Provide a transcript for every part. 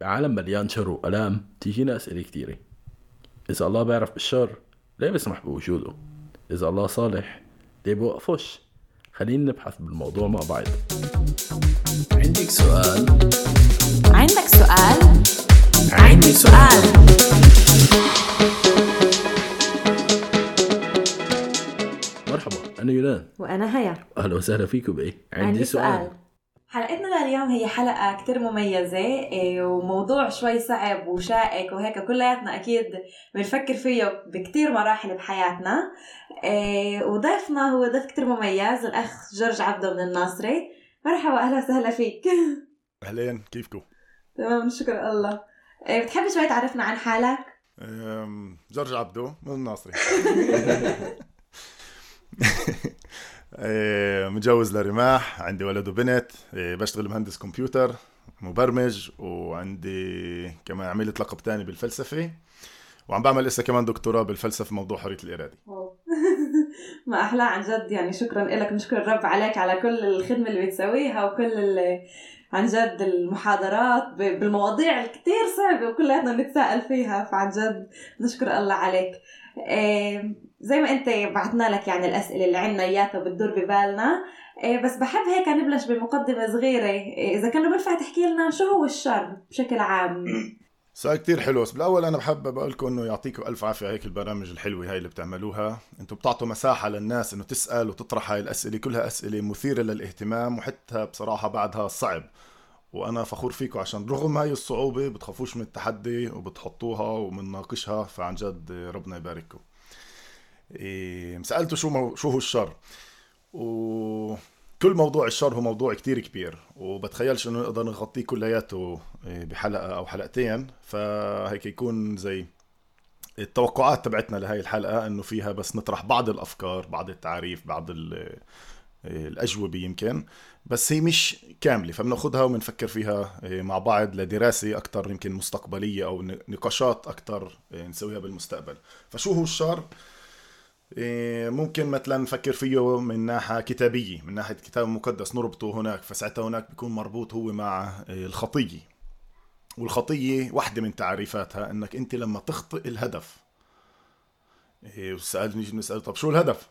بعالم مليان شر وألام تيجينا أسئلة كتيرة إذا الله بيعرف بالشر ليه بيسمح بوجوده؟ إذا الله صالح ليه بوقفوش؟ خلينا نبحث بالموضوع مع بعض عندك سؤال؟ عندك سؤال؟ عندي سؤال مرحبا أنا يونان وأنا هيا أهلا وسهلا فيكم بإيه؟ عندي سؤال حلقتنا لليوم هي حلقة كتير مميزة إيه، وموضوع شوي صعب وشائك وهيك كلياتنا أكيد بنفكر فيه بكتير مراحل بحياتنا. إيه، وضيفنا هو ضيف كتير مميز الأخ جورج عبده من الناصري. مرحبا أهلا وسهلا فيك. أهلين كيفكم؟ تمام نشكر الله. إيه، بتحب شوي تعرفنا عن حالك؟ جورج عبدو من الناصري. متجوز لرماح عندي ولد وبنت إيه، بشتغل مهندس كمبيوتر مبرمج وعندي كمان عملت لقب تاني بالفلسفة. وعم بعمل لسه كمان دكتوراه بالفلسفة موضوع حرية الإرادة. ما أحلى عن جد يعني شكرا لك نشكر الرب عليك على كل الخدمة اللي بتسويها وكل عن جد المحاضرات بالمواضيع الكتير صعبة وكلياتنا بنتساءل فيها فعن جد نشكر الله عليك. إيه، زي ما أنت بعتنا لك يعني الأسئلة اللي عنا إياها بتدور ببالنا. إيه، بس بحب هيك نبلش بمقدمة صغيرة. إيه، إذا كان بينفع تحكي لنا شو هو الشر بشكل عام؟ سؤال كتير حلو. بس بالأول أنا بحب بقول لكم إنه يعطيكم ألف عافية هيك البرامج الحلوة هاي اللي بتعملوها. أنتم بتعطوا مساحة للناس إنه تسأل وتطرح هاي الأسئلة كلها أسئلة مثيرة للاهتمام وحتى بصراحة بعدها صعب. وأنا فخور فيكم عشان رغم هاي الصعوبة بتخافوش من التحدي وبتحطوها وبنناقشها فعن جد ربنا يبارككم. إيه سالته شو شو هو الشر؟ وكل موضوع الشر هو موضوع كتير كبير وبتخيلش إنه نقدر نغطيه كلياته إيه، بحلقة أو حلقتين. فهيك يكون زي التوقعات تبعتنا لهي الحلقة إنه فيها بس نطرح بعض الأفكار بعض التعريف بعض إيه، الأجوبة يمكن. بس هي مش كاملة فبناخذها وبنفكر فيها إيه، مع بعض لدراسة أكثر يمكن مستقبلية أو نقاشات أكثر نسويها بالمستقبل. فشو هو الشر؟ ممكن مثلا نفكر فيه من ناحية كتابية من ناحية الكتاب المقدس نربطه هناك فساعتها هناك بيكون مربوط هو مع إيه، الخطية. والخطية واحدة من تعريفاتها إنك أنت لما تخطئ الهدف إيه، والسؤال نيجي نسأل طب شو الهدف؟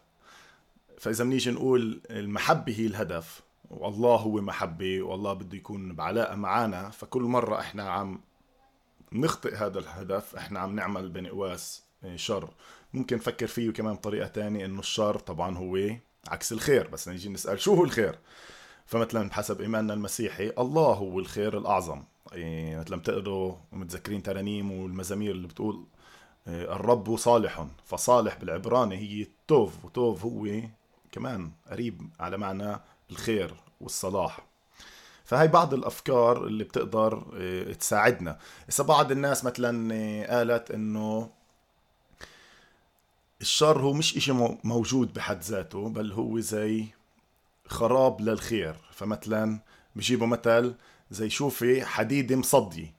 فإذا بنيجي نقول المحبة هي الهدف والله هو محبة والله بده يكون بعلاقة معنا فكل مرة إحنا عم نخطئ هذا الهدف إحنا عم نعمل بنقواس إيه، شر. ممكن نفكر فيه كمان بطريقة تانية إنه الشر طبعا هو عكس الخير بس نيجي نسأل شو هو الخير؟ فمثلا بحسب إيماننا المسيحي الله هو الخير الأعظم. إيه مثلا بتقروا متذكرين ترانيم والمزامير اللي بتقول إيه الرب صالح فصالح بالعبراني هي توف وتوف هو كمان قريب على معنى الخير والصلاح. فهي بعض الأفكار اللي بتقدر إيه، تساعدنا. هسه بعض الناس مثلا إيه، قالت إنه الشر هو مش مو- موجود بحد ذاته بل هو زي خراب للخير. فمثلا بجيبوا مثل زي شوفي حديدة مصدية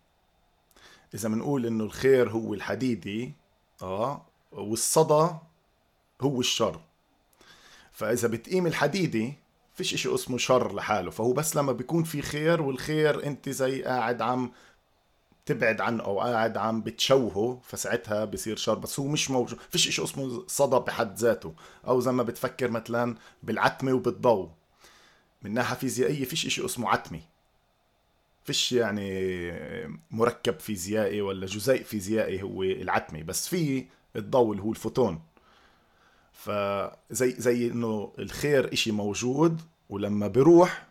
إذا بنقول إنه الخير هو الحديدي آه والصدى هو الشر. فإذا بتقيم الحديدة فيش إشي اسمه شر لحاله. فهو بس لما بيكون في خير والخير أنت زي قاعد عم تبعد عنه أو قاعد عم بتشوهه فساعتها بصير شر بس هو مش موجود. فيش شيء اسمه صدى بحد ذاته. أو زي ما بتفكر مثلا بالعتمة وبالضوء. من ناحية فيزيائية فيش شيء اسمه عتمة. فيش يعني مركب فيزيائي ولا جزيء فيزيائي هو العتمة. بس في الضوء اللي هو الفوتون. فزي زي إنه الخير إشي موجود ولما بروح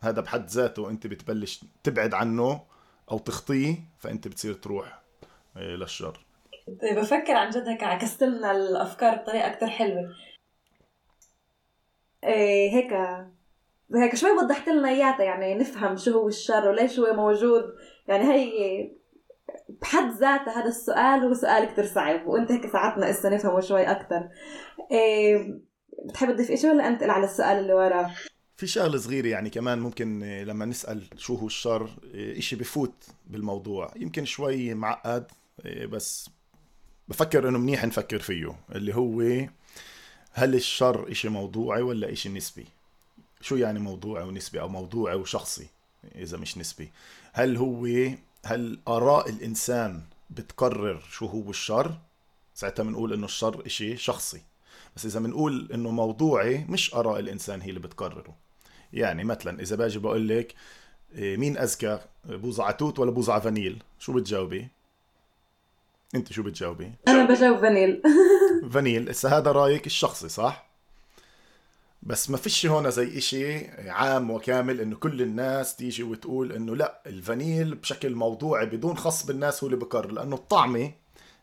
هذا بحد ذاته أنت بتبلش تبعد عنه. أو تخطيه فأنت بتصير تروح إيه، للشر. طيب بفكر عن جد هيك عكست لنا الأفكار بطريقة أكثر حلوة. إيه هيك هيك شوي وضحت لنا إياها يعني نفهم شو هو الشر وليش هو موجود. يعني هي بحد ذاته هذا السؤال هو سؤال كتير صعب وأنت هيك ساعدنا إسا نفهمه شوي أكثر إيه بتحب تضيف شيء ولا انتقل على السؤال اللي وراه؟ في شغلة صغيرة يعني كمان ممكن إيه، لما نسأل شو هو الشر إيه، إشي بفوت بالموضوع. يمكن شوي معقد إيه، بس بفكر إنه منيح نفكر فيه اللي هو هل الشر إشي موضوعي ولا إشي نسبي؟ شو يعني موضوعي ونسبي أو موضوعي وشخصي إذا مش نسبي؟ هل هو هل آراء الإنسان بتقرر شو هو الشر؟ ساعتها بنقول إنه الشر إشي شخصي. بس إذا بنقول إنه موضوعي مش آراء الإنسان هي اللي بتقرره يعني مثلا إذا باجي بقول لك إيه، مين أذكى بوزع توت ولا بوزع فانيل؟ شو بتجاوبي؟ أنت شو بتجاوبي؟ أنا بجاوب فانيل. فانيل. هسه هذا رأيك الشخصي صح؟ بس ما فيش هون زي إشي عام وكامل إنه كل الناس تيجي وتقول إنه لا الفانيل بشكل موضوعي بدون خص بالناس هو اللي بقرر لأنه الطعمة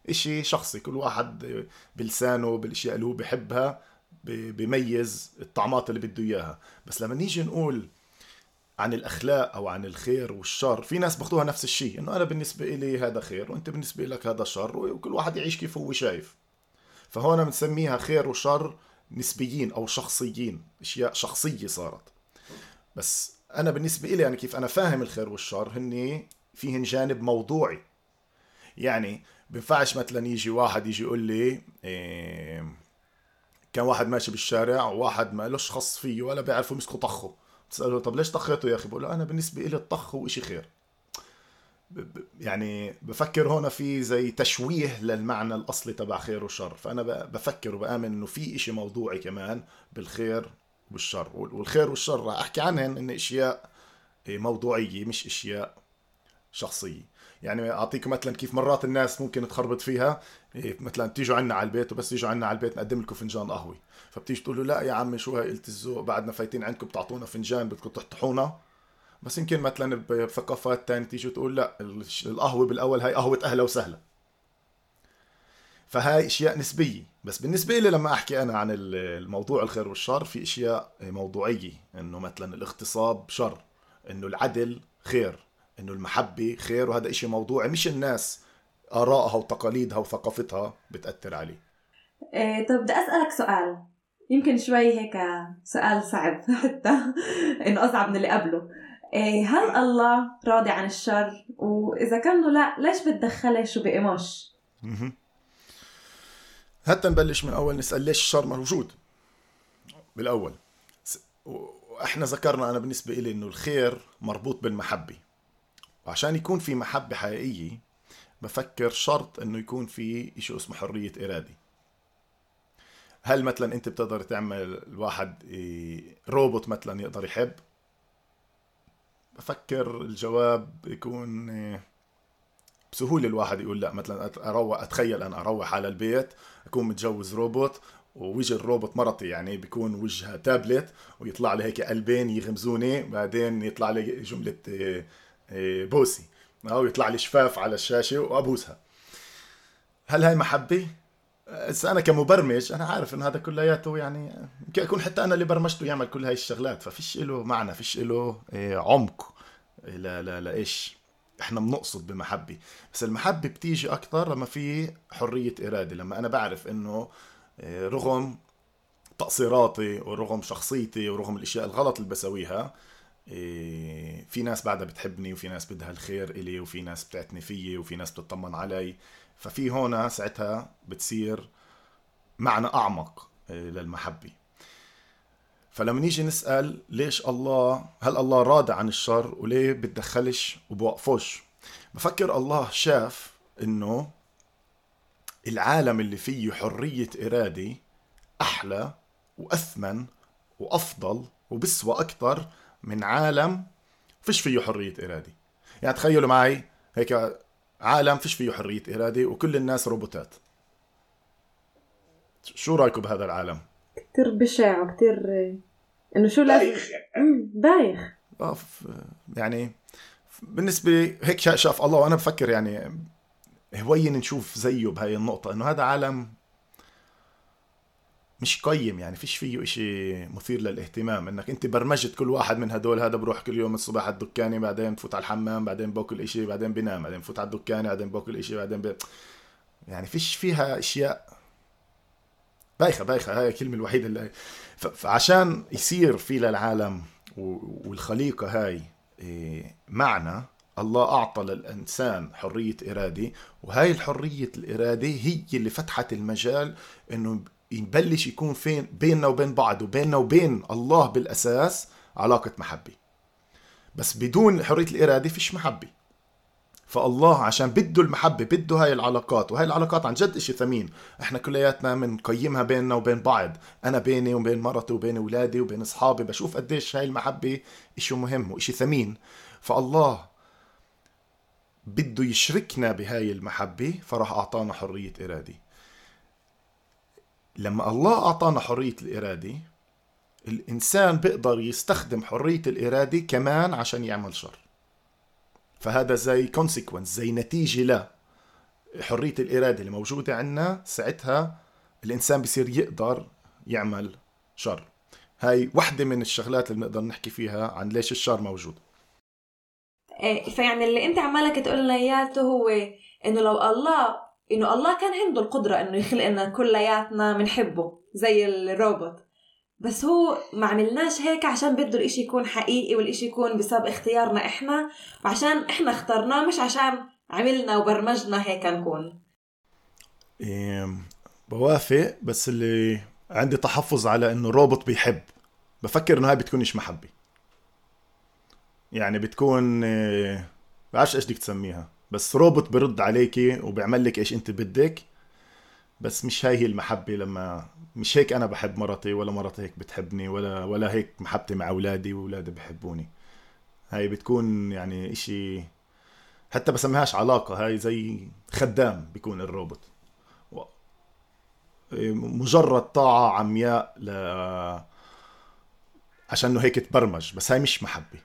إشي شخصي. كل واحد بلسانه بالأشياء اللي هو بحبها بيميز الطعمات اللي بده إياها. بس لما نيجي نقول عن الأخلاق أو عن الخير والشر في ناس باخذوها نفس الشيء إنه أنا بالنسبة لي هذا خير وأنت بالنسبة لك هذا شر وكل واحد يعيش كيف هو شايف. فهون بنسميها خير وشر نسبيين أو شخصيين أشياء شخصية صارت. بس أنا بالنسبة لي يعني كيف أنا فاهم الخير والشر هن فيهن جانب موضوعي. يعني بينفعش مثلا يجي واحد يجي يقول لي إيه كان واحد ماشي بالشارع وواحد ما لهش خص فيه ولا بيعرفوا يمسكوا طخه. بتسأله طب ليش طخيته يا أخي؟ بقول له أنا بالنسبة لي الطخ هو شيء خير. يعني بفكر هون في زي تشويه للمعنى الأصلي تبع خير وشر. فأنا بفكر وبآمن إنه في إشي موضوعي كمان بالخير والشر. والخير والشر راح أحكي عنهن إن إشياء موضوعية مش إشياء شخصية. يعني أعطيكم مثلا كيف مرات الناس ممكن تخربط فيها. إيه، مثلا تيجوا عنا على البيت وبس تيجوا عنا على البيت نقدم لكم فنجان قهوة. فبتيجي تقول له لا يا عمي شو هاي قلت الذوق بعدنا فايتين عندكم بتعطونا فنجان بدكم تحطحونا بس يمكن مثلا بثقافات تانية تيجي تقول لا القهوة بالأول هاي قهوة أهلا وسهلا. فهاي أشياء نسبية. بس بالنسبة لي لما أحكي أنا عن الموضوع الخير والشر في أشياء موضوعية. إنه مثلا الاغتصاب شر. إنه العدل خير. إنه المحبة خير وهذا إشي موضوعي. مش الناس آرائها وتقاليدها وثقافتها بتأثر عليه. إيه طب بدي أسألك سؤال. يمكن شوي هيك سؤال صعب حتى إنه أصعب من اللي قبله. إيه هل الله راضي عن الشر؟ وإذا كانه لا ليش بتدخله شو بقيموش حتى نبلش من أول نسأل ليش الشر موجود؟ بالأول. إحنا ذكرنا أنا بالنسبة لي إنه الخير مربوط بالمحبة. وعشان يكون في محبة حقيقية بفكر شرط إنه يكون في شيء اسمه حرية إرادة. هل مثلا أنت بتقدر تعمل الواحد روبوت مثلا يقدر يحب؟ بفكر الجواب يكون بسهولة الواحد يقول لا. مثلا أروح أتخيل أنا أروح على البيت أكون متجوز روبوت ووجه الروبوت مرتي يعني بيكون وجهها تابلت ويطلع لي هيك قلبين يغمزوني بعدين يطلع لي جملة بوسي. أو يطلع لي شفاف على الشاشة وأبوسها. هل هاي محبة؟ أنا كمبرمج أنا عارف إنه هذا كلياته يعني يمكن أكون حتى أنا اللي برمجته يعمل كل هاي الشغلات. ففيش له معنى فيش له إيه، عمق لا لا لايش إحنا بنقصد بمحبة. بس المحبة بتيجي أكثر لما في حرية إرادة لما أنا بعرف إنه إيه، رغم تقصيراتي ورغم شخصيتي ورغم الأشياء الغلط اللي بسويها إيه، في ناس بعدها بتحبني وفي ناس بدها الخير إلي وفي ناس بتعتني فيي وفي ناس بتطمن علي. ففي هون ساعتها بتصير معنى أعمق إيه، للمحبة. فلما نيجي نسأل ليش الله هل الله راضي عن الشر وليه بتدخلش وبوقفوش بفكر الله شاف إنه العالم اللي فيه حرية إرادة أحلى وأثمن وأفضل وبسوى أكثر من عالم فيش فيه حرية إرادة يعني تخيلوا معي هيك عالم فيش فيه حرية إرادة وكل الناس روبوتات. شو رايكم بهذا العالم؟ كتير بشع وكتير إنه شو لازم بايخ آه يعني بالنسبة هيك شاف الله وأنا بفكر يعني هوين نشوف زيه بهاي النقطة إنه هذا عالم مش قيم يعني فيش فيه إشي مثير للاهتمام. إنك أنت برمجت كل واحد من هدول هذا بروح كل يوم الصبح على الدكانة بعدين بفوت على الحمام بعدين باكل إشي بعدين بنام بعدين بفوت على الدكانة بعدين باكل إشي بعدين ب... يعني فيش فيها أشياء بايخة بايخة. هاي الكلمة الوحيدة اللي فعشان يصير في للعالم والخليقة هاي إيه، معنى الله أعطى للإنسان حرية إرادة. وهاي الحرية الإرادة هي اللي فتحت المجال إنه يبلش يكون فين بيننا وبين بعض وبيننا وبين الله بالأساس علاقة محبة. بس بدون حرية الإرادة فيش محبة. فالله عشان بده المحبة بده هاي العلاقات وهاي العلاقات عن جد إشي ثمين. إحنا كلياتنا بنقيمها بيننا وبين بعض. أنا بيني وبين مرتي وبين أولادي وبين أصحابي بشوف قديش هاي المحبة إشي مهم وإشي ثمين. فالله بده يشركنا بهاي المحبة فراح أعطانا حرية إرادة. لما الله أعطانا حرية الإرادة الإنسان بيقدر يستخدم حرية الإرادة كمان عشان يعمل شر. فهذا زي consequence زي نتيجة ل حرية الإرادة اللي موجودة عندنا ساعتها الإنسان بصير يقدر يعمل شر. هاي وحدة من الشغلات اللي بنقدر نحكي فيها عن ليش الشر موجود. إيه، فيعني اللي أنت عمالك تقول لنا إياته هو إنه لو الله إنه الله كان عنده القدرة إنه يخلقنا كلياتنا بنحبه زي الروبوت. بس هو ما عملناش هيك عشان بده الإشي يكون حقيقي والإشي يكون بسبب اختيارنا إحنا. وعشان إحنا اخترناه مش عشان عملنا وبرمجنا هيك نكون. إيه بوافق بس اللي عندي تحفظ على إنه روبوت بيحب. بفكر إنه هاي بتكونش محبة يعني بتكون إيه بعرفش إيش بدك تسميها. بس روبوت برد عليكي وبيعمل لك إيش أنت بدك بس مش هاي هي المحبة لما مش هيك أنا بحب مرتي ولا مرتي هيك بتحبني ولا ولا هيك محبتي مع أولادي وأولادي بحبوني. هاي بتكون يعني إشي حتى بسميهاش علاقة هاي زي خدام بيكون الروبوت. مجرد طاعة عمياء ل عشان هيك تبرمج بس هاي مش محبة.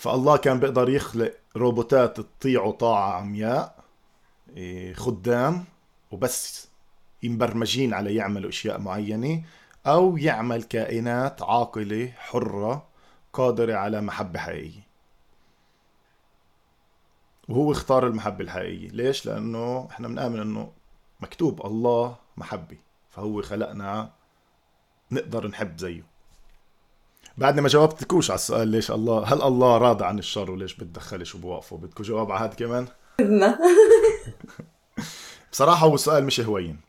فالله كان بيقدر يخلق روبوتات تطيعه طاعة عمياء إيه، خدام وبس مبرمجين على يعملوا أشياء معينة أو يعمل كائنات عاقلة حرة قادرة على محبة حقيقية. وهو اختار المحبة الحقيقية. ليش؟ لأنه إحنا بنآمن إنه مكتوب الله محبة فهو خلقنا نقدر نحب زيه. بعد ما جاوبتكوش على السؤال ليش الله هل الله راضي عن الشر وليش بتدخلش وبوقفه بدكم جواب على هذا كمان؟ بصراحة هو سؤال مش هوين.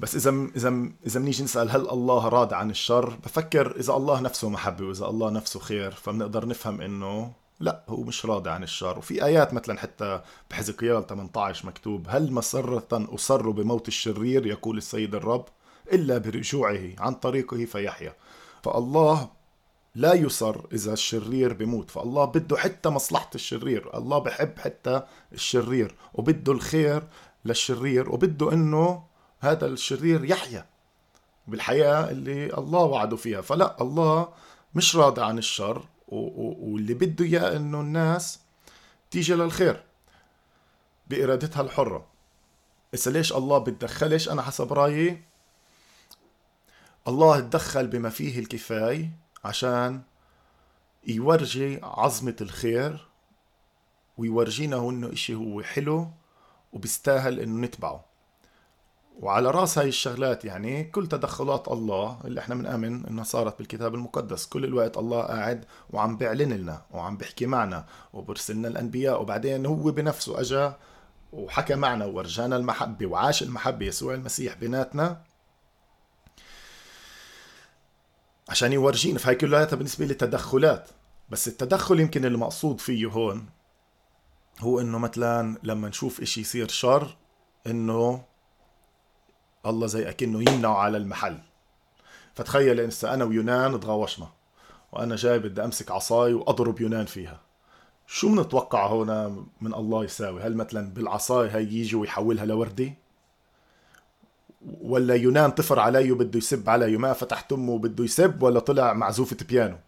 بس إذا إذا إذا بنيجي نسأل هل الله راضي عن الشر بفكر إذا الله نفسه محبة وإذا الله نفسه خير فبنقدر نفهم إنه لا هو مش راضي عن الشر. وفي آيات مثلا حتى بحزقيال 18 مكتوب هل مسرة أصر بموت الشرير؟ يقول السيد الرب إلا برجوعه عن طريقه فيحيا. فالله لا يصر إذا الشرير بموت فالله بده حتى مصلحة الشرير الله بحب حتى الشرير وبده الخير للشرير وبده إنه هذا الشرير يحيا بالحياة اللي الله وعده فيها. فلا الله مش راضي عن الشر واللي بده إياه إنه الناس تيجي للخير بإرادتها الحرة. إذا ليش الله بتدخلش أنا حسب رأيي؟ الله تدخل بما فيه الكفاية عشان يورجي عظمة الخير ويورجينا إنه إشي هو حلو وبيستاهل إنه نتبعه. وعلى رأس هاي الشغلات يعني كل تدخلات الله اللي إحنا بنآمن إنها صارت بالكتاب المقدس. كل الوقت الله قاعد وعم بيعلن لنا وعم بيحكي معنا وبرسلنا الأنبياء وبعدين هو بنفسه أجا وحكى معنا ورجانا المحبة وعاش المحبة يسوع المسيح بيناتنا. عشان يورجينا. فهي كلها بالنسبة لي تدخلات. بس التدخل يمكن المقصود فيه هون هو إنه مثلا لما نشوف إشي يصير شر إنه الله زي أكنه يمنعه على المحل. فتخيل انسى أنا ويونان تغوشنا وأنا جاي بدي أمسك عصاي وأضرب يونان فيها. شو بنتوقع هون من الله يساوي؟ هل مثلا بالعصاي هي يجي ويحولها لوردة؟ ولا يونان طفر علي وبده يسب علي ما فتحت أمه وبده يسب ولا طلع معزوفة بيانو؟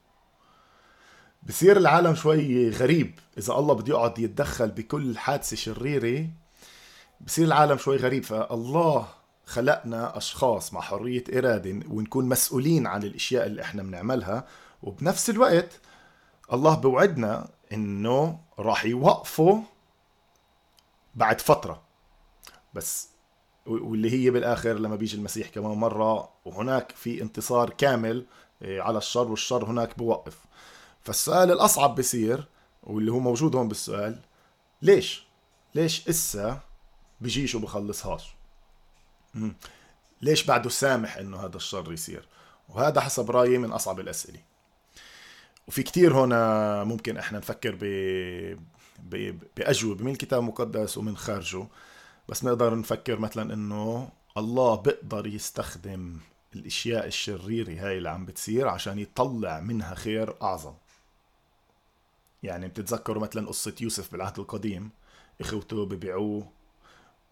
بصير العالم شوي غريب. إذا الله بده يقعد يتدخل بكل حادثة شريرة بصير العالم شوي غريب. فالله خلقنا أشخاص مع حرية إرادة ونكون مسؤولين عن الأشياء اللي إحنا بنعملها. وبنفس الوقت الله بوعدنا إنه راح يوقفوا بعد فترة. بس واللي هي بالآخر لما بيجي المسيح كمان مرة وهناك في انتصار كامل إيه، على الشر والشر هناك بوقف. فالسؤال الأصعب بصير واللي هو موجود هون بالسؤال ليش؟ ليش إسا بيجيش وبخلصهاش؟ ليش بعده سامح إنه هذا الشر يصير؟ وهذا حسب رأيي من أصعب الأسئلة. وفي كتير هنا ممكن إحنا نفكر ب بأجوبة من الكتاب المقدس ومن خارجه. بس نقدر نفكر مثلا إنه الله بيقدر يستخدم الأشياء الشريرة هاي اللي عم بتصير عشان يطلع منها خير أعظم. يعني بتتذكروا مثلا قصة يوسف بالعهد القديم؟ إخوته ببيعوه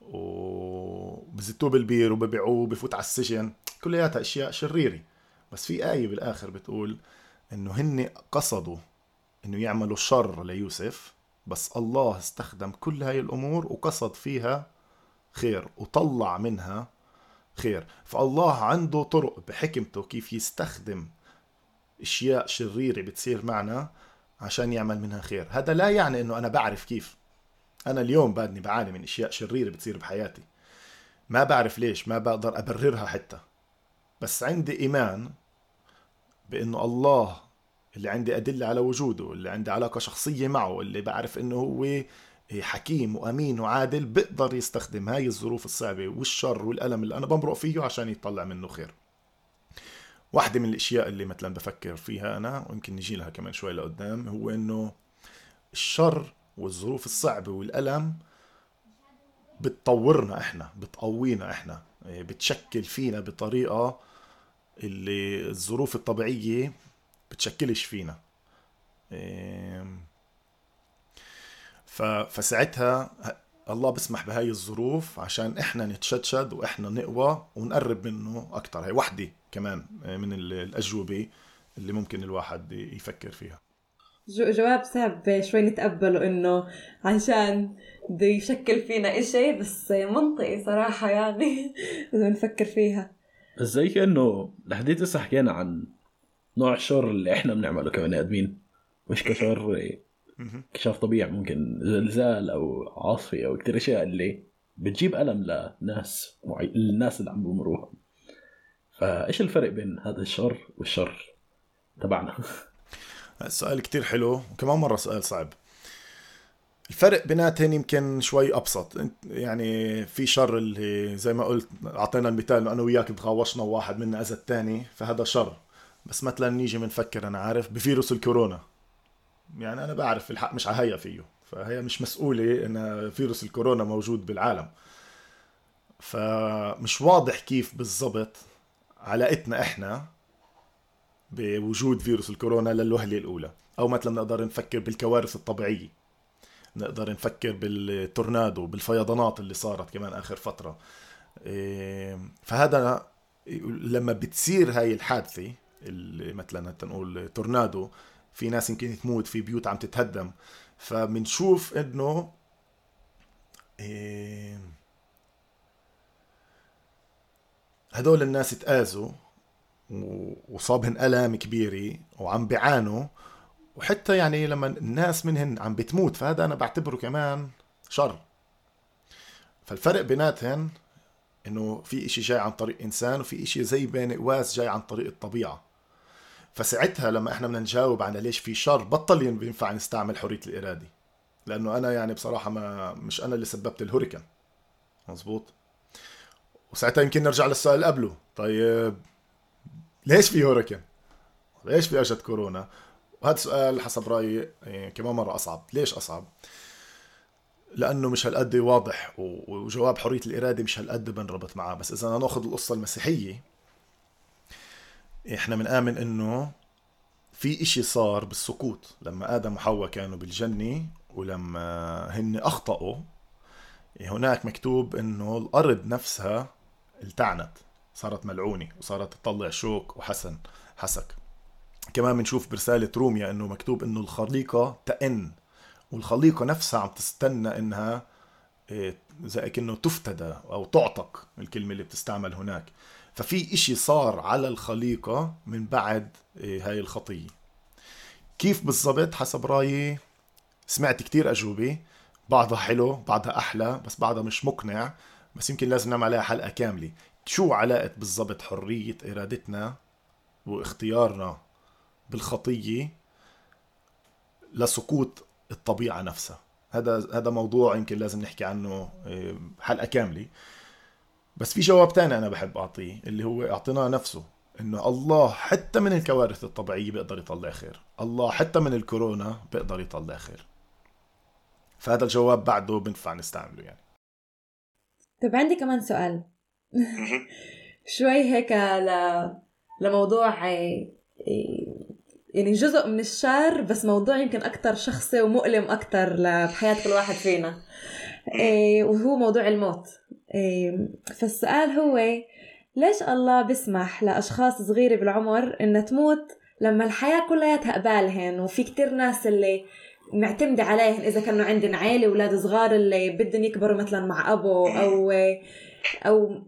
وبزتوه بالبير وببيعوه بفوت على السجن. كلياتها أشياء شريرة. بس في آية بالآخر بتقول إنه هن قصدوا إنه يعملوا شر ليوسف بس الله استخدم كل هاي الأمور وقصد فيها خير وطلع منها خير. فالله عنده طرق بحكمته كيف يستخدم أشياء شريرة بتصير معنا عشان يعمل منها خير. هذا لا يعني إنه أنا بعرف كيف. أنا اليوم بعدني بعاني من أشياء شريرة بتصير بحياتي. ما بعرف ليش ما بقدر أبررها حتى. بس عندي إيمان بإنه الله اللي عندي أدلة على وجوده اللي عندي علاقة شخصية معه اللي بعرف إنه هو حكيم وأمين وعادل بيقدر يستخدم هاي الظروف الصعبة والشر والألم اللي أنا بمرق فيه عشان يطلع منه خير. واحدة من الأشياء اللي مثلا بفكر فيها أنا ويمكن نجي لها كمان شوي لقدام هو إنه الشر والظروف الصعبة والألم بتطورنا إحنا بتقوينا إحنا بتشكل فينا بطريقة اللي الظروف الطبيعية بتشكلش فينا. فساعتها الله بسمح بهاي الظروف عشان إحنا نتشدشد وإحنا نقوى ونقرب منه أكثر هي وحدة كمان من الأجوبة اللي ممكن الواحد يفكر فيها. جواب صعب شوي نتقبله إنه عشان بده يشكل فينا إشي بس منطقي صراحة يعني. لازم نفكر فيها. بس زي كأنه لحديت هسه حكينا عن نوع الشر اللي إحنا بنعمله كبني آدمين مش كشر كشاف طبيعي ممكن زلزال أو عاصفة أو كثير أشياء اللي بتجيب ألم لناس معي... الناس اللي عم بمروها. فإيش الفرق بين هذا الشر والشر تبعنا؟ السؤال كتير حلو وكمان مرة سؤال صعب. الفرق بيناتهم يمكن شوي أبسط. يعني في شر اللي زي ما قلت أعطينا المثال إنه أنا وياك تغاوشنا وواحد منا اذى الثاني فهذا شر. بس مثلا نيجي بنفكر أنا عارف بفيروس الكورونا. يعني أنا بعرف الحق مش عهيا فيه. فهي مش مسؤولة إن فيروس الكورونا موجود بالعالم. فمش واضح كيف بالضبط علاقتنا إحنا بوجود فيروس الكورونا للوهلة الأولى. أو مثلا نقدر نفكر بالكوارث الطبيعية. نقدر نفكر بالتورنادو بالفيضانات اللي صارت كمان آخر فترة. إيه، فهذا لما بتصير هاي الحادثة اللي مثلا نقول تورنادو في ناس يمكن تموت في بيوت عم تتهدم. فبنشوف إنه إيه، هدول الناس تآذوا وصابهن ألام كبيرة وعم بيعانوا. وحتى يعني لما الناس منهن عم بتموت فهذا أنا بعتبره كمان شر. فالفرق بيناتهن إنه في إشي جاي عن طريق إنسان وفي إشي زي بين قواس جاي عن طريق الطبيعة. فساعتها لما إحنا بدنا نجاوب على ليش في شر بطل بينفع نستعمل حرية الإرادة لأنه أنا يعني بصراحة ما مش أنا اللي سببت الهوريكان مزبوط وساعتها يمكن نرجع للسؤال اللي قبله طيب ليش في هوريكان؟ ليش في أجت كورونا؟ وهذا السؤال حسب رأيي يعني كمان مرة أصعب، ليش أصعب؟ لأنه مش هالقد واضح وجواب حرية الإرادة مش هالقد بنربط معاه، بس إذا ناخذ القصة المسيحية إحنا بنآمن إنه في إشي صار بالسقوط لما آدم وحواء كانوا بالجنة ولما هن أخطأوا هناك مكتوب إنه الأرض نفسها التعنت صارت ملعونة وصارت تطلع شوك وحسن حسك. كمان بنشوف برسالة روميا إنه مكتوب إنه الخليقة تئن والخليقة نفسها عم تستنى إنها إيه، زي كأنه تفتدى أو تعتق الكلمة اللي بتستعمل هناك. ففي إشي صار على الخليقة من بعد إيه، هاي الخطية. كيف بالضبط؟ حسب رأيي سمعت كتير أجوبة. بعضها حلو بعضها أحلى بس بعضها مش مقنع. بس يمكن لازم نعمل عليها حلقة كاملة. شو علاقة بالضبط حرية إرادتنا واختيارنا بالخطية لسقوط الطبيعة نفسها؟ هذا هذا موضوع يمكن لازم نحكي عنه آه، حلقة كاملة. بس في جواب تاني أنا بحب أعطيه اللي هو أعطيناه نفسه إنه الله حتى من الكوارث الطبيعية بيقدر يطلع خير. الله حتى من الكورونا بيقدر يطلع خير. فهذا الجواب بعده بنفع نستعمله يعني. طيب عندي كمان سؤال. شوي هيك ل... لموضوع يعني جزء من الشر بس موضوع يمكن أكتر شخصي ومؤلم أكتر بحياة كل واحد فينا. إيه وهو موضوع الموت. إيه فالسؤال هو ليش الله بيسمح لأشخاص صغيرة بالعمر إنها تموت لما الحياة كلياتها قبالهن؟ وفي كتير ناس اللي معتمدة عليهن إذا كانوا عندن عيلة أولاد صغار اللي بدهم يكبروا مثلا مع أبو أو أو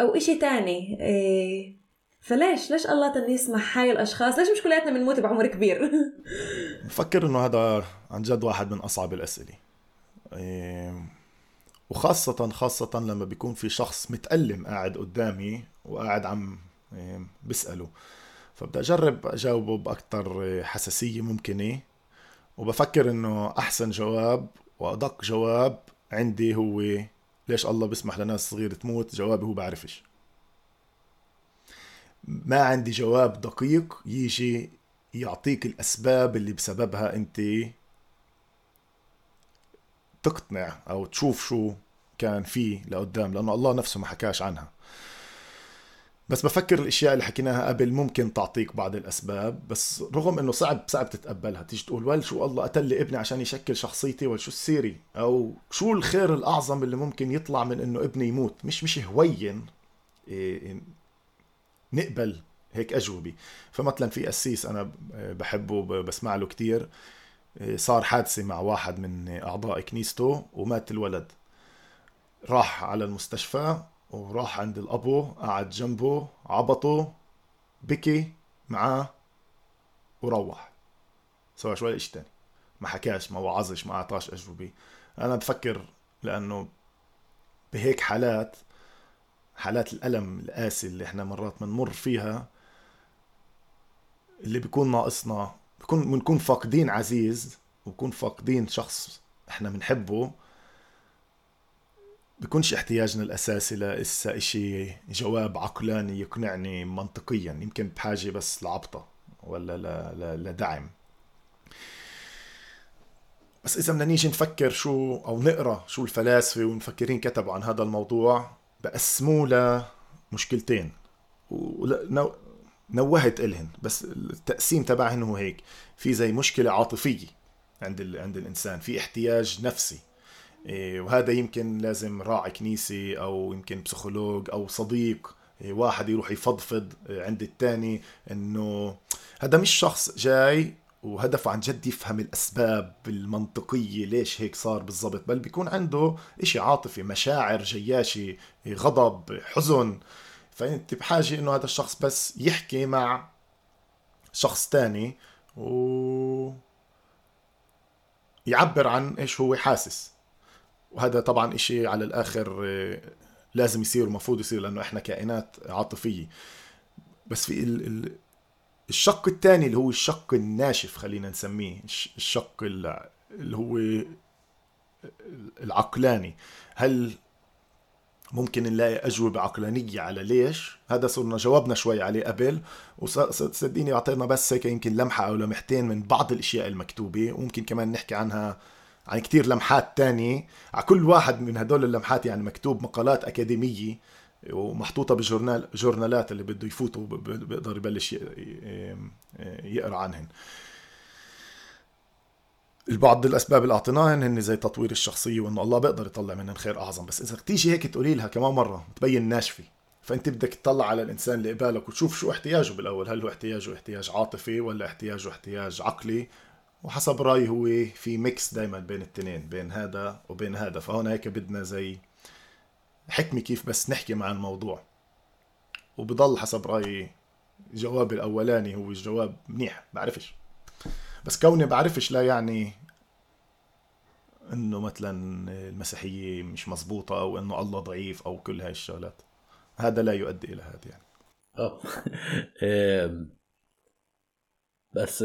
أو إشي تاني. إيه فليش؟ ليش الله تاني يسمح هاي الأشخاص؟ ليش مش كلياتنا بنموت بعمر كبير؟ بفكر إنه هذا عن جد واحد من أصعب الأسئلة. إيه وخاصة خاصة لما بيكون في شخص متألم قاعد قدامي وقاعد عم إيه بسأله. فبدي أجرب أجاوبه بأكثر حساسية ممكنة. وبفكر إنه أحسن جواب وأدق جواب عندي هو ليش الله بيسمح لناس صغيرة تموت؟ جوابي هو بعرفش ما عندي جواب دقيق يجي يعطيك الأسباب اللي بسببها أنت تقتنع أو تشوف شو كان فيه لقدام لأنه الله نفسه ما حكاش عنها. بس بفكر الأشياء اللي حكيناها قبل ممكن تعطيك بعض الأسباب بس رغم إنه صعب صعب تتقبلها. تيجي تقول ول شو الله قتل لي ابني عشان يشكل شخصيتي؟ ولا شو السيري؟ أو شو الخير الأعظم اللي ممكن يطلع من إنه ابني يموت؟ مش مش هوين إيه نقبل هيك أجوبة. فمثلا في قسيس أنا بحبه بسمع له كثير صار حادثة مع واحد من أعضاء كنيسته ومات الولد. راح على المستشفى وراح عند الأبو قعد جنبه عبطه بكي معاه وروح. سوى شوي إشي تاني. ما حكاش ما وعظش ما أعطاش أجوبة. أنا بفكر لأنه بهيك حالات حالات الألم القاسي اللي إحنا مرات بنمر فيها اللي بيكون ناقصنا بكون بنكون فاقدين عزيز وبكون فاقدين شخص إحنا بنحبه بكونش احتياجنا الأساسي لإسا إشي جواب عقلاني يقنعني منطقيا يمكن بحاجة بس لعبطة ولا لدعم. بس إذا بدنا نيجي نفكر شو أو نقرأ شو الفلاسفة والمفكرين كتبوا عن هذا الموضوع بقسموه لمشكلتين. ونوهت إلهن بس التقسيم تبعهن هو هيك. في زي مشكلة عاطفية عند عند الإنسان في احتياج نفسي. إيه، وهذا يمكن لازم راعي كنيسة أو يمكن بسيكولوج أو صديق إيه، واحد يروح يفضفض إيه، عند الثاني إنه هذا مش شخص جاي وهدفه عن جد يفهم الأسباب المنطقية ليش هيك صار بالضبط بل بيكون عنده إشي عاطفي مشاعر جياشي غضب حزن. فانت بحاجه إنه هذا الشخص بس يحكي مع شخص تاني و يعبر عن إيش هو حاسس. وهذا طبعا إشي على الآخر آه، لازم يصير ومفروض يصير لأنه إحنا كائنات عاطفية. بس في الشق الثاني اللي هو الشق الناشف خلينا نسميه الشق اللي هو العقلاني. هل ممكن نلاقي أجوبة عقلانية على ليش. هذا صرنا جاوبنا شوي عليه قبل وصدقيني أعطينا بس هيك يمكن لمحة أو لمحتين من بعض الأشياء المكتوبة وممكن كمان نحكي عنها عن كتير لمحات تانية. على كل واحد من هدول اللمحات يعني مكتوب مقالات أكاديمية ومحطوطة بجورنال جورنالات اللي بده يفوتوا بيقدر يبلش يقرأ عنهن. البعض الأسباب اللي اعطيناهن هن زي تطوير الشخصية وإنه الله بيقدر يطلع منهن خير أعظم. بس إذا تيجي هيك تقولي لها كمان مرة تبين ناشفة فأنت بدك تطلع على الإنسان اللي قبالك وتشوف شو احتياجه بالأول. هل هو احتياجه احتياج عاطفي ولا احتياجه احتياج عقلي؟ وحسب رأيي هو في ميكس دائما بين التنين بين هذا وبين هذا. فهون هيك بدنا زي حكمة كيف بس نحكي مع الموضوع. وبضل حسب رأيي جوابي الأولاني هو الجواب منيح بعرفش. بس كوني بعرفش لا يعني إنه مثلا المسيحية مش مزبوطة أو إنه الله ضعيف أو كل هاي الشغلات. هذا لا يؤدي إلى هذا يعني. آه. بس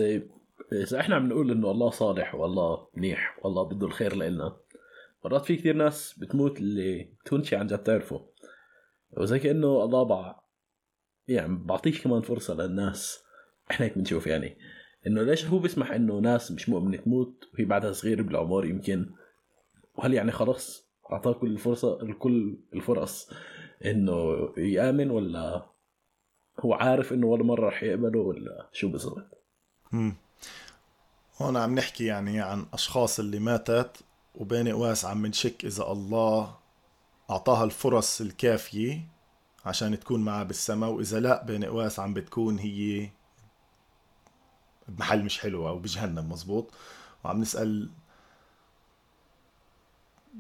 إذا إحنا عم نقول إنه الله صالح والله منيح والله بده الخير لنا مرات في كثير ناس بتموت اللي تكونش عن جد تعرفه. وزي كأنه الله بع يعني بعطيش كمان فرصة للناس. إحنا هيك بنشوف يعني. إنه ليش هو بيسمح إنه ناس مش مؤمنه تموت وهي بعدها صغيرة بالعمر يمكن وهل يعني خلاص أعطاه كل الفرصة الكل الفرص إنه يآمن ولا هو عارف إنه ولا مرة رح يقبله ولا شو بالضبط؟ هون عم نحكي يعني عن أشخاص اللي ماتت وبين قواس عم نشك إذا الله أعطاها الفرص الكافية عشان تكون معه بالسماء وإذا لا بين قواس عم بتكون هي بمحل مش حلو أو بجهنم مزبوط وعم نسأل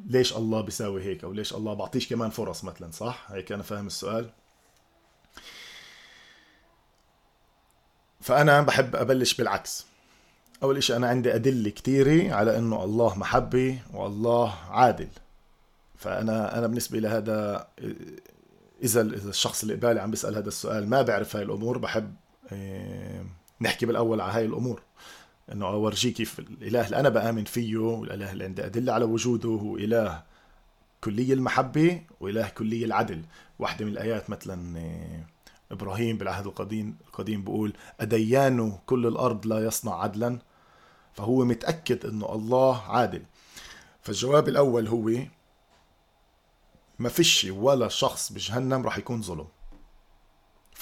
ليش الله بيساوي هيك أو ليش الله بعطيش كمان فرص مثلا صح؟ هيك أنا فاهم السؤال. فأنا بحب أبلش بالعكس. أول إشي أنا عندي أدلة كثيره على إنه الله محبه والله عادل. فأنا أنا بالنسبة لهذا إذا إذا الشخص اللي قبالي عم بيسأل هذا السؤال ما بيعرف هاي الأمور بحب إيه، نحكي بالأول على هاي الأمور. إنه اورجيه كيف الإله اللي أنا بآمن فيه والإله اللي عندي أدلة على وجوده هو اله كلي المحبة وإله كلي العدل. واحدة من الآيات مثلا إبراهيم بالعهد القديم القديم بيقول أديان كل الأرض لا يصنع عدلا. فهو متأكد إنه الله عادل. فالجواب الأول هو ما فيش ولا شخص بجهنم راح يكون ظلم.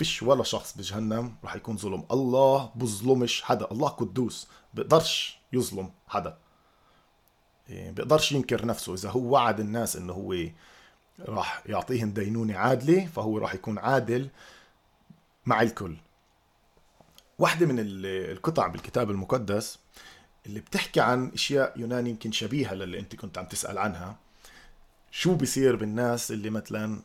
فيش ولا شخص بجهنم راح يكون ظلم. الله بظلمش حدا. الله قدوس. بيقدرش يظلم حدا. إيه، بيقدرش ينكر نفسه. إذا هو وعد الناس إنه هو راح يعطيهم دينونة عادلة فهو راح يكون عادل مع الكل. واحدة من القطع بالكتاب المقدس اللي بتحكي عن أشياء يوناني يمكن شبيهة للي أنت كنت عم تسأل عنها. شو بيصير بالناس اللي مثلا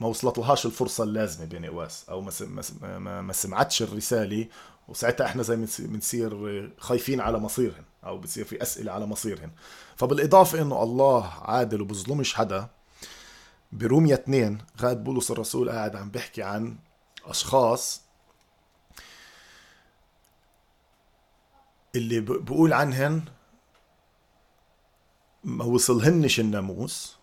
ما وصلت لهاش الفرصة اللازمة بين قواس أو ما, سمعتش الرسالة وساعتها إحنا زي بنصير خايفين على مصيرهن أو بتصير في أسئلة على مصيرهن فبالإضافة إنه الله عادل وبظلمش حدا بروميا 2 غاد بولس الرسول قاعد عم بيحكي عن أشخاص اللي بقول عنهن ما وصلهنش الناموس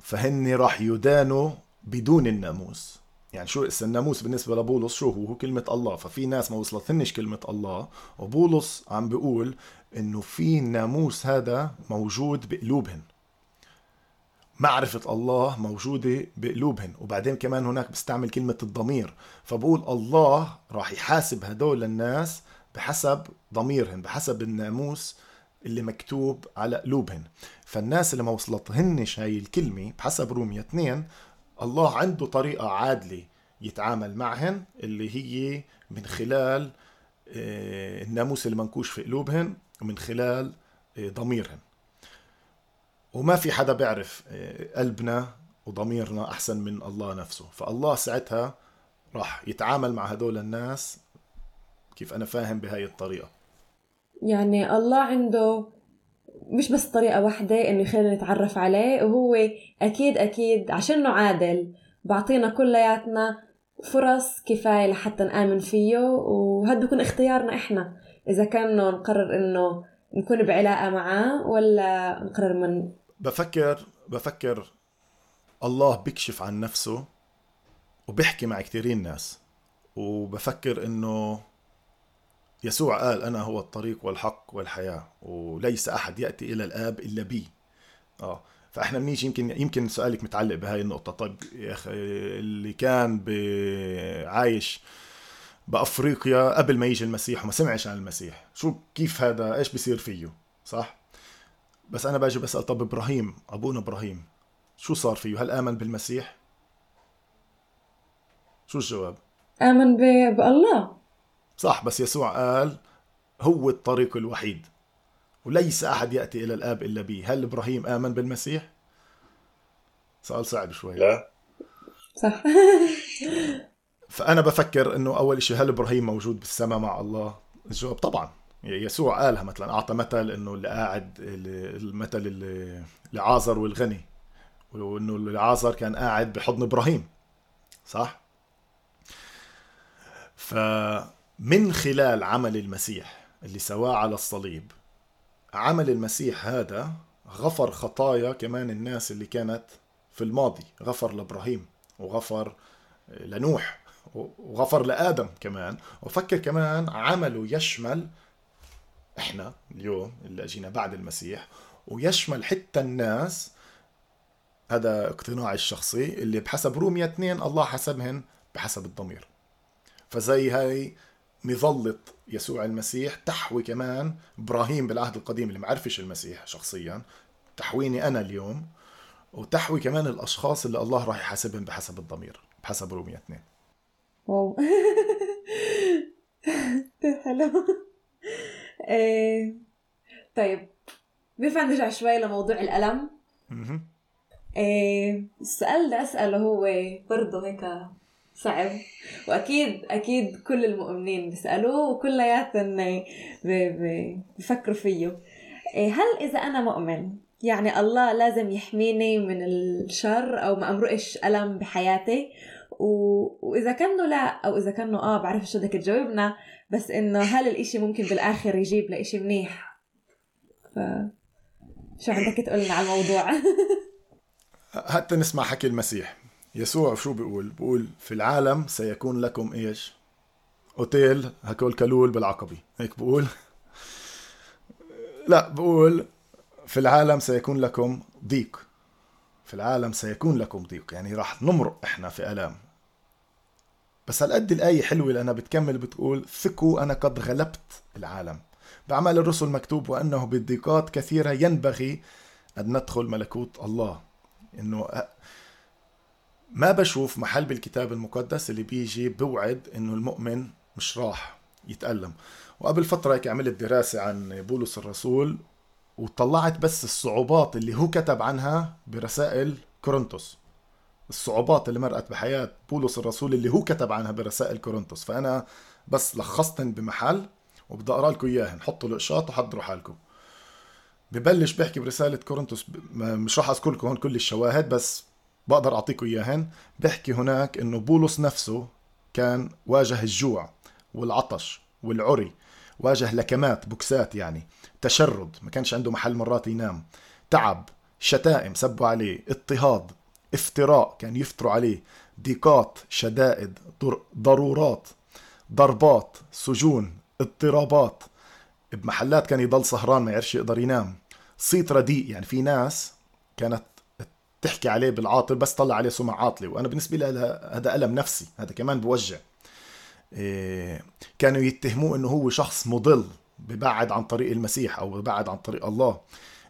فهن راح يدانوا بدون الناموس. يعني شو الناموس بالنسبة لبولس شو هو؟ هو كلمة الله. ففي ناس ما وصلتهنش كلمة الله. وبولس عم بيقول إنه في الناموس هذا موجود بقلوبهن. معرفة الله موجودة بقلوبهن. وبعدين كمان هناك بستعمل كلمة الضمير. فبقول الله راح يحاسب هدول الناس بحسب ضميرهن بحسب الناموس اللي مكتوب على قلوبهن. فالناس اللي ما وصلتهنش هاي الكلمة بحسب رومية 2 الله عنده طريقة عادلة يتعامل معهن اللي هي من خلال آه، الناموس المنكوش في قلوبهن ومن خلال آه، ضميرهن. وما في حدا بيعرف آه، قلبنا وضميرنا أحسن من الله نفسه. فالله ساعتها راح يتعامل مع هدول الناس كيف أنا فاهم بهاي الطريقة. يعني الله عنده مش بس طريقة واحدة إنه يخلينا نتعرف عليه وهو أكيد أكيد عشانه عادل. بعطينا كلياتنا فرص كفاية لحتى نآمن فيه وهذا بيكون اختيارنا إحنا. إذا كان نقرر إنه نكون بعلاقة معاه ولا نقرر من بفكر بفكر الله بيكشف عن نفسه وبيحكي مع كثيرين ناس. وبفكر إنه يسوع قال أنا هو الطريق والحق والحياة وليس أحد يأتي إلى الآب إلا بي. آه فإحنا بنيجي يمكن يمكن سؤالك متعلق بهاي النقطة. طيب يا أخي اللي كان عايش بأفريقيا قبل ما يجي المسيح وما سمعش عن المسيح شو كيف هذا؟ إيش بيصير فيه؟ صح؟ بس أنا باجي بسأل طب إبراهيم أبونا إبراهيم شو صار فيه؟ هل آمن بالمسيح؟ شو الجواب؟ آمن بالله صح بس يسوع قال هو الطريق الوحيد وليس أحد يأتي إلى الآب إلا به هل إبراهيم آمن بالمسيح؟ سؤال صعب شوي لا صح فأنا بفكر أنه أول شيء هل إبراهيم موجود بالسماء مع الله؟ الجواب طبعا يسوع قالها مثلا أعطى مثل أنه اللي قاعد المثل اللي لعازر والغني وأنه العازر كان قاعد بحضن إبراهيم صح؟ ف من خلال عمل المسيح اللي سواه على الصليب. عمل المسيح هذا غفر خطايا كمان الناس اللي كانت في الماضي. غفر لإبراهيم وغفر لنوح وغفر لآدم كمان. وفكر كمان عمله يشمل إحنا اليوم اللي أجينا بعد المسيح ويشمل حتى الناس. هذا اقتناعي الشخصي اللي بحسب رومية 2 الله حسبهن بحسب الضمير. فزي هاي مظلة يسوع المسيح تحوي كمان إبراهيم بالعهد القديم اللي معرفش المسيح شخصيا. تحويني أنا اليوم وتحوي كمان الأشخاص اللي الله راح يحاسبهم بحسب الضمير بحسب رومية 2 واو. حلو إيه، طيب بينفع نرجع شوي لموضوع الألم. إيه، السؤال اللي أسأله هو برضه هيك صعب. وأكيد أكيد كل المؤمنين بيسألوه وكلياتهم بفكروا فيه. إيه، هل إذا أنا مؤمن يعني الله لازم يحميني من الشر أو ما أمرقش ألم بحياتي؟ و... وإذا كانه لا أو إذا كانه آه بعرف شو بدك تجاوبنا بس إنه هل الإشي ممكن بالآخر يجيب لاشي منيح؟ ف شو عندك تقول لنا على الموضوع؟ حتى نسمع حكي المسيح. يسوع شو بيقول؟ بيقول في العالم سيكون لكم إيش؟ أوتيل هكول كلول بالعقبي هيك بقول لا بقول في العالم سيكون لكم ضيق. في العالم سيكون لكم ضيق. يعني راح نمرق إحنا في ألام. بس هالقد الآية حلوة لأنها بتكمل بتقول ثقوا أنا قد غلبت العالم. بأعمال الرسل مكتوب وأنه بالضيقات كثيرة ينبغي أن ندخل ملكوت الله. إنه ما بشوف محل بالكتاب المقدس اللي بيجي بوعد إنه المؤمن مش راح يتألم. وقبل فترة هيك عملت دراسة عن بولس الرسول وطلعت بس الصعوبات اللي هو كتب عنها برسائل كورنثوس. الصعوبات اللي مرقت بحياة بولس الرسول اللي هو كتب عنها برسائل كورنثوس. فأنا بس لخصتن بمحل وبدي أقرأ لكم إياهن. حطوا الإقشاط وحضروا حالكم ببلش بحكي برسالة كورنثوس. مش راح أذكر لكم هون كل الشواهد بس بقدر أعطيكم إياهن. بحكي هناك إنه بولس نفسه كان واجه الجوع والعطش والعري واجه لكمات بوكسات يعني تشرد ما كانش عنده محل مرات ينام تعب شتائم سبوا عليه اضطهاد افتراء كان يفتروا عليه ضيقات شدائد ضرورات ضربات سجون اضطرابات. بمحلات كان يضل سهران ما يعرفش يقدر ينام. صيت رديء يعني في ناس كانت تحكي عليه بالعاطل بس طلع عليه سمع عاطلة. وأنا بالنسبة لي هذا ألم نفسي هذا كمان بوجع. إيه كانوا يتهموه إنه هو شخص مضل ببعد عن طريق المسيح أو ببعد عن طريق الله.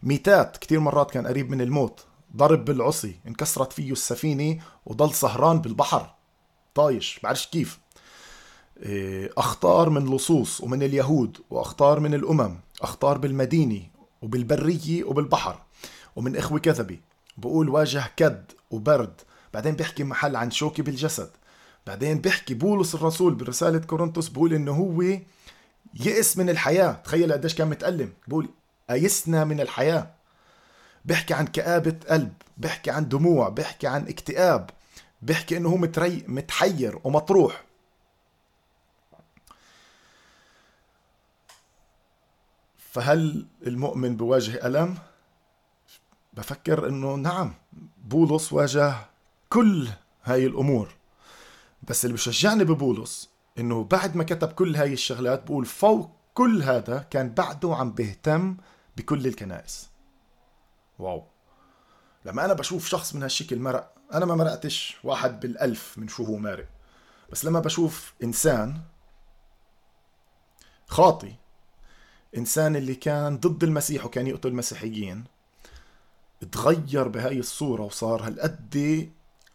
ميتات كثير مرات كان قريب من الموت. ضرب بالعصي انكسرت فيه السفينة وضل سهران بالبحر. طايش بعرفش كيف. إيه أخطار من لصوص ومن اليهود وأخطار من الأمم أخطار بالمدينة وبالبرية وبالبحر. ومن إخوة كذبة. بقول واجه كد وبرد بعدين بيحكي محل عن شوكي بالجسد بعدين بيحكي بولس الرسول برسالة كورنثوس بقول إنه هو يئس من الحياة. تخيل قديش كان متألم. بقول أيسنا من الحياة. بيحكي عن كآبة قلب بيحكي عن دموع بيحكي عن اكتئاب بيحكي إنه هو متري متحير ومطروح. فهل المؤمن بواجه ألم؟ بفكر إنه نعم بولس واجه كل هاي الأمور. بس اللي بشجعني ببولس إنه بعد ما كتب كل هاي الشغلات بقول فوق كل هذا كان بعده عم بيهتم بكل الكنائس. واو. لما أنا بشوف شخص من هالشكل مرق أنا ما مرقتش واحد بالألف من شو هو مارق. بس لما بشوف إنسان خاطي إنسان اللي كان ضد المسيح وكان يقتل المسيحيين تغير بهاي الصورة وصار هالقد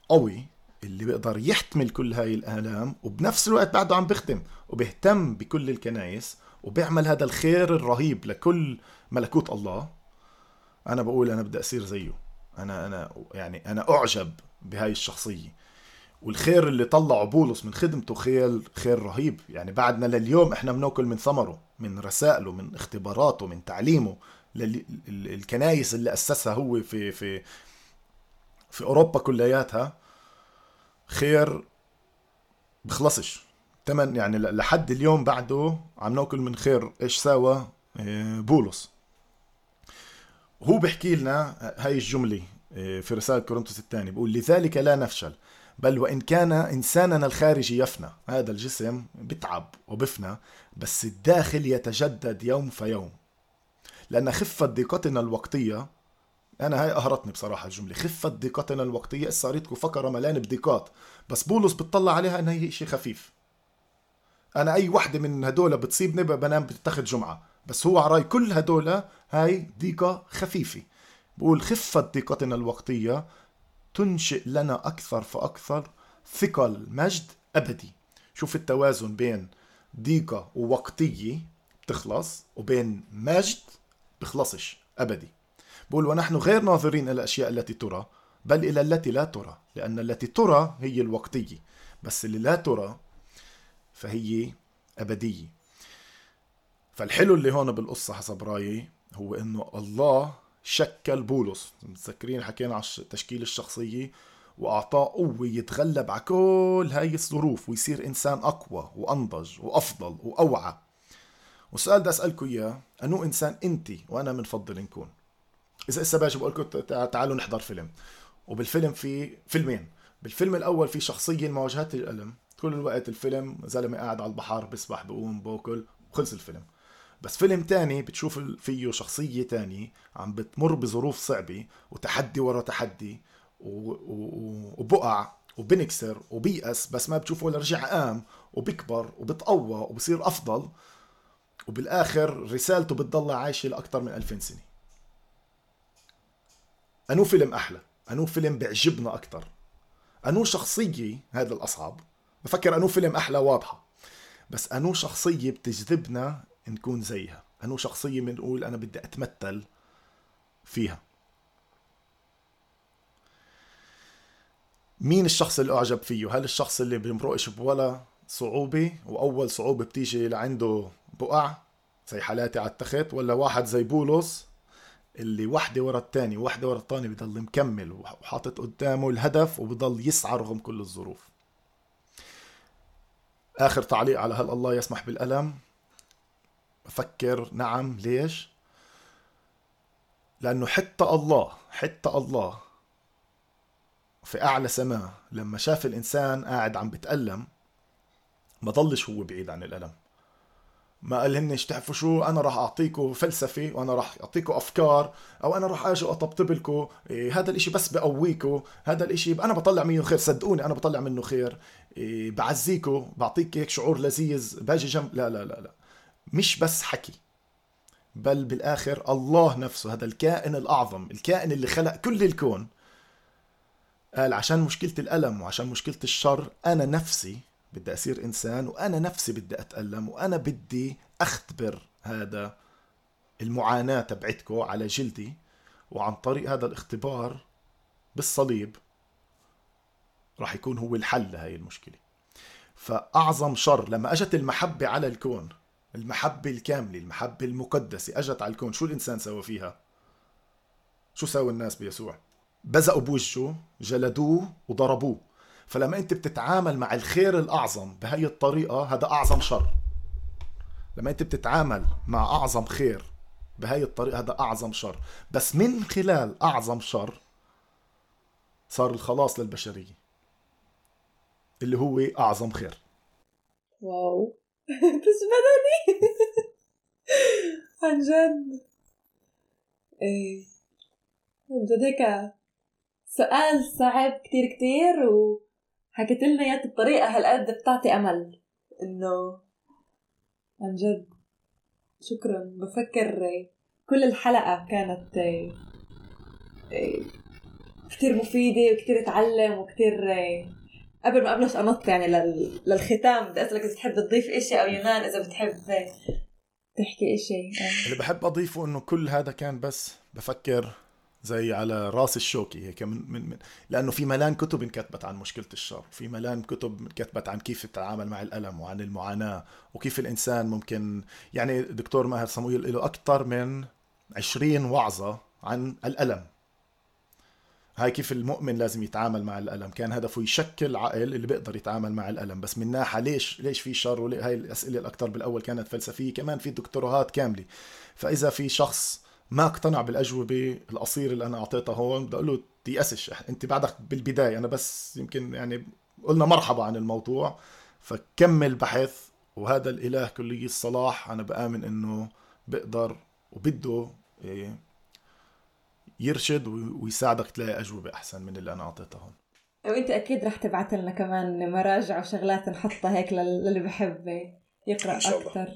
قوي اللي بيقدر يحتمل كل هاي الآلام وبنفس الوقت بعده عم بخدم وبيهتم بكل الكنايس وبيعمل هذا الخير الرهيب لكل ملكوت الله. أنا بقول أنا بدي أصير زيه. أنا أنا يعني أنا أعجب بهاي الشخصية. والخير اللي طلعه بولس من خدمته خير خير رهيب. يعني بعدنا لليوم إحنا بنأكل من ثمره من رسائله من اختباراته من تعليمه للكنايس اللي أسسها هو في في في أوروبا كلياتها خير بخلصش. تمن يعني لحد اليوم بعده عم نأكل من خير. إيش ساوى؟ آه، بولس. هو بيحكي لنا هاي الجملة آه، في رسالة كورنثوس الثاني بيقول لذلك لا نفشل بل وإن كان إنساننا الخارجي يفنى. هذا الجسم بتعب وبفنى بس الداخل يتجدد يوم فيوم لأن خفة ضيقتنا الوقتية أنا هاي قهرتني بصراحة الجملة خفة ضيقتنا الوقتية. صارتكم فقرة ملان بضيقات بس بولس بتطلع عليها إنها هي شيء خفيف. أنا أي وحدة من هدول بتصيبني بنام بتتخذ جمعة بس هو عراي كل هدول هاي ضيقة خفيفة. بقول خفة ضيقتنا الوقتية تنشئ لنا أكثر فأكثر ثقل مجد أبدي. شوف التوازن بين ضيقة ووقتية بتخلص وبين مجد بخلصش أبدي. بقول ونحن غير ناظرين إلى الأشياء التي ترى بل إلى التي لا ترى لأن التي ترى هي الوقتية بس اللي لا ترى فهي أبدية. فالحلو اللي هون بالقصة حسب رأيي هو إنه الله شكل بولس. متذكرين حكينا على تشكيل الشخصية وأعطاه قوة يتغلب على كل هاي الظروف ويصير إنسان أقوى وأنضج وأفضل وأوعى. والسؤال بدي أسألكم إياه أنو إنسان أنت وأنا بنفضل نكون؟ إذا إسا باجي بقول لكم تعالوا نحضر فيلم. وبالفيلم في فيلمين. بالفيلم الأول في شخصية مواجهة الألم. طول الوقت الفيلم زلمة قاعد على البحر بيسبح بقوم باكل وخلص الفيلم. بس فيلم تاني بتشوف فيه شخصية تانية عم بتمر بظروف صعبة وتحدي ورا تحدي وبقع وبنكسر وبيأس بس ما بتشوفه ولا رجع قام وبكبر وبتقوى وبصير أفضل. وبالآخر رسالته بتضل عايشة لأكثر من ألفين سنة. أنو فيلم أحلى؟ أنو فيلم بيعجبنا أكثر أنو شخصية هذا الأصعب؟ بفكر أنو فيلم أحلى واضحة. بس أنو شخصية بتجذبنا نكون زيها؟ أنو شخصية بنقول أنا بدي أتمثل فيها؟ مين الشخص اللي أعجب فيه؟ هل الشخص اللي بيمرقش بولا صعوبة؟ وأول صعوبة بتيجي لعنده بقع زي حالاتي على التخت ولا واحد زي بولس اللي وحدة ورا الثاني وحده ورا الثاني بضل مكمل وحاطط قدامه الهدف وبضل يسعى رغم كل الظروف. آخر تعليق على هل الله يسمح بالألم؟ بفكر نعم ليش؟ لأنه حتى الله حتى الله في أعلى سماء لما شاف الإنسان قاعد عم بتألم ما ضلش هو بعيد عن الألم. ما قال هنش تعرفوا شو؟ أنا راح اعطيكم فلسفة وأنا راح اعطيكم أفكار أو أنا راح أجي اطبطب لكم إيه هذا الإشي بس بقويكم هذا الإشي أنا بطلع منه خير صدقوني أنا بطلع منه خير. إيه بعزيكم بعطيك هيك شعور لذيذ باجي جنب لا لا لا لا. مش بس حكي بل بالآخر الله نفسه هذا الكائن الأعظم الكائن اللي خلق كل الكون قال عشان مشكلة الألم وعشان مشكلة الشر أنا نفسي بدي أصير إنسان وأنا نفسي بدي أتألم وأنا بدي أختبر هذا المعاناة تبعتكم على جلدي وعن طريق هذا الاختبار بالصليب راح يكون هو الحل لهي المشكلة. فأعظم شر لما أجت المحبة على الكون المحبة الكاملة المحبة المقدسة أجت على الكون شو الإنسان سوى فيها؟ شو سوى الناس بيسوع؟ بزقوا بوجهه جلدوه وضربوه. فلما انت بتتعامل مع الخير الأعظم بهي الطريقة هذا أعظم شر. لما انت بتتعامل مع أعظم خير بهي الطريقة هذا أعظم شر. بس من خلال أعظم شر صار الخلاص للبشرية اللي هو أعظم خير. واو. بس بدني عن جد. إيه. عن جد هيك سؤال صعب كتير كتير و حكيت لنا اياه بطريقه هالقد بتعطي أمل. إنه عن جد. شكرا. بفكر كل الحلقة كانت كتير مفيدة وكتير تعلم وكتير قبل ما أبلش أنط يعني للختام بدي أسألك إذا بتحب تضيف إشي أو يونان إذا بتحب تحكي إشي. اللي بحب أضيفه إنه كل هذا كان بس بفكر زي على راس الشوكي هيك من, من, من لأنه في ملان كتب انكتبت عن مشكلة الشر في ملان كتب انكتبت عن كيف تتعامل مع الألم وعن المعاناة وكيف الإنسان ممكن يعني دكتور ماهر صمويل له أكثر من 20 وعظة عن الألم. هاي كيف المؤمن لازم يتعامل مع الألم كان هدفه يشكل عقل اللي بيقدر يتعامل مع الألم. بس من ناحية ليش ليش في شر؟ هاي الأسئلة الاكثر بالأول كانت فلسفية كمان في دكتوراهات كاملة. فإذا في شخص ما اقتنع بالأجوبة القصيره اللي أنا أعطيتها هون. بدي أقول له تيأسش. أنت بعدك بالبداية أنا بس يمكن يعني قلنا مرحبا عن الموضوع. فكمل بحث وهذا الإله كلي الصلاح أنا بآمن إنه بقدر وبده إيه، يرشد ويساعدك تلاقي أجوبة أحسن من اللي أنا أعطيتها هون. وأنت أكيد رح تبعت لنا كمان مراجع وشغلات نحطها هيك للي بحب يقرأ أكثر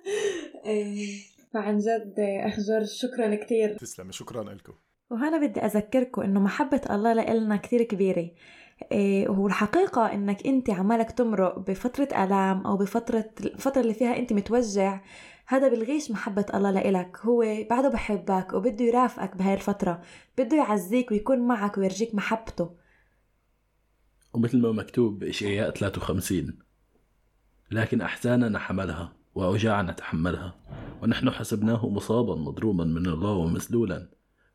إيه، فعن جد اخ جورج شكرا كثير تسلمي شكرا لكم وهنا بدي أذكركم إنه محبة الله لنا كثير كبيرة. إيه والحقيقة إنك أنت عمالك تمرق بفترة آلام أو بفترة الفترة اللي فيها أنت متوجع هذا بلغيش محبة الله لإلك. هو بعده بحبك وبده يرافقك بهاي الفترة بده يعزيك ويكون معك ويرجيك محبته. ومثل ما مكتوب بإشعياء 53 لكن أحزاننا حملها وأوجاعنا تحملها. ونحن حسبناه مصابا مضروبا من الله ومسلولا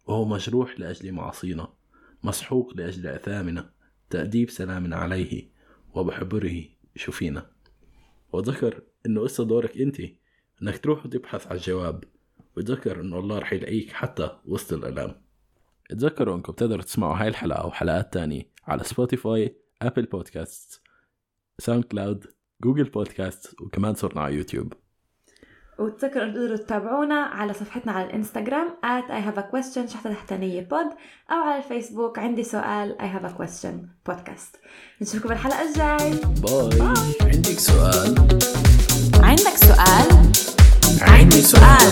وهو مجروح لأجل معاصينا مسحوق لأجل أثامنا تأديب سلام عليه وبحبره شفينا. وتذكر إنه قصة دورك أنت إنك تروح وتبحث عن الجواب. وتذكر إنه الله رح يلاقيك حتى وسط الالام تذكروا إنكم تقدروا تسمعوا هاي الحلقة أو حلقات تانية على Spotify Apple Podcast SoundCloud Google Podcast وكمان صرنا على يوتيوب وتذكروا تقدروا تتابعونا على صفحتنا على ال Instagram at I have a question شحطة تحتانية pod أو على الفيسبوك. عندي سؤال I have a question podcast نشوفكم الحلقة الجاي. bye, bye. عندك سؤال؟ عندك سؤال؟ عندي سؤال.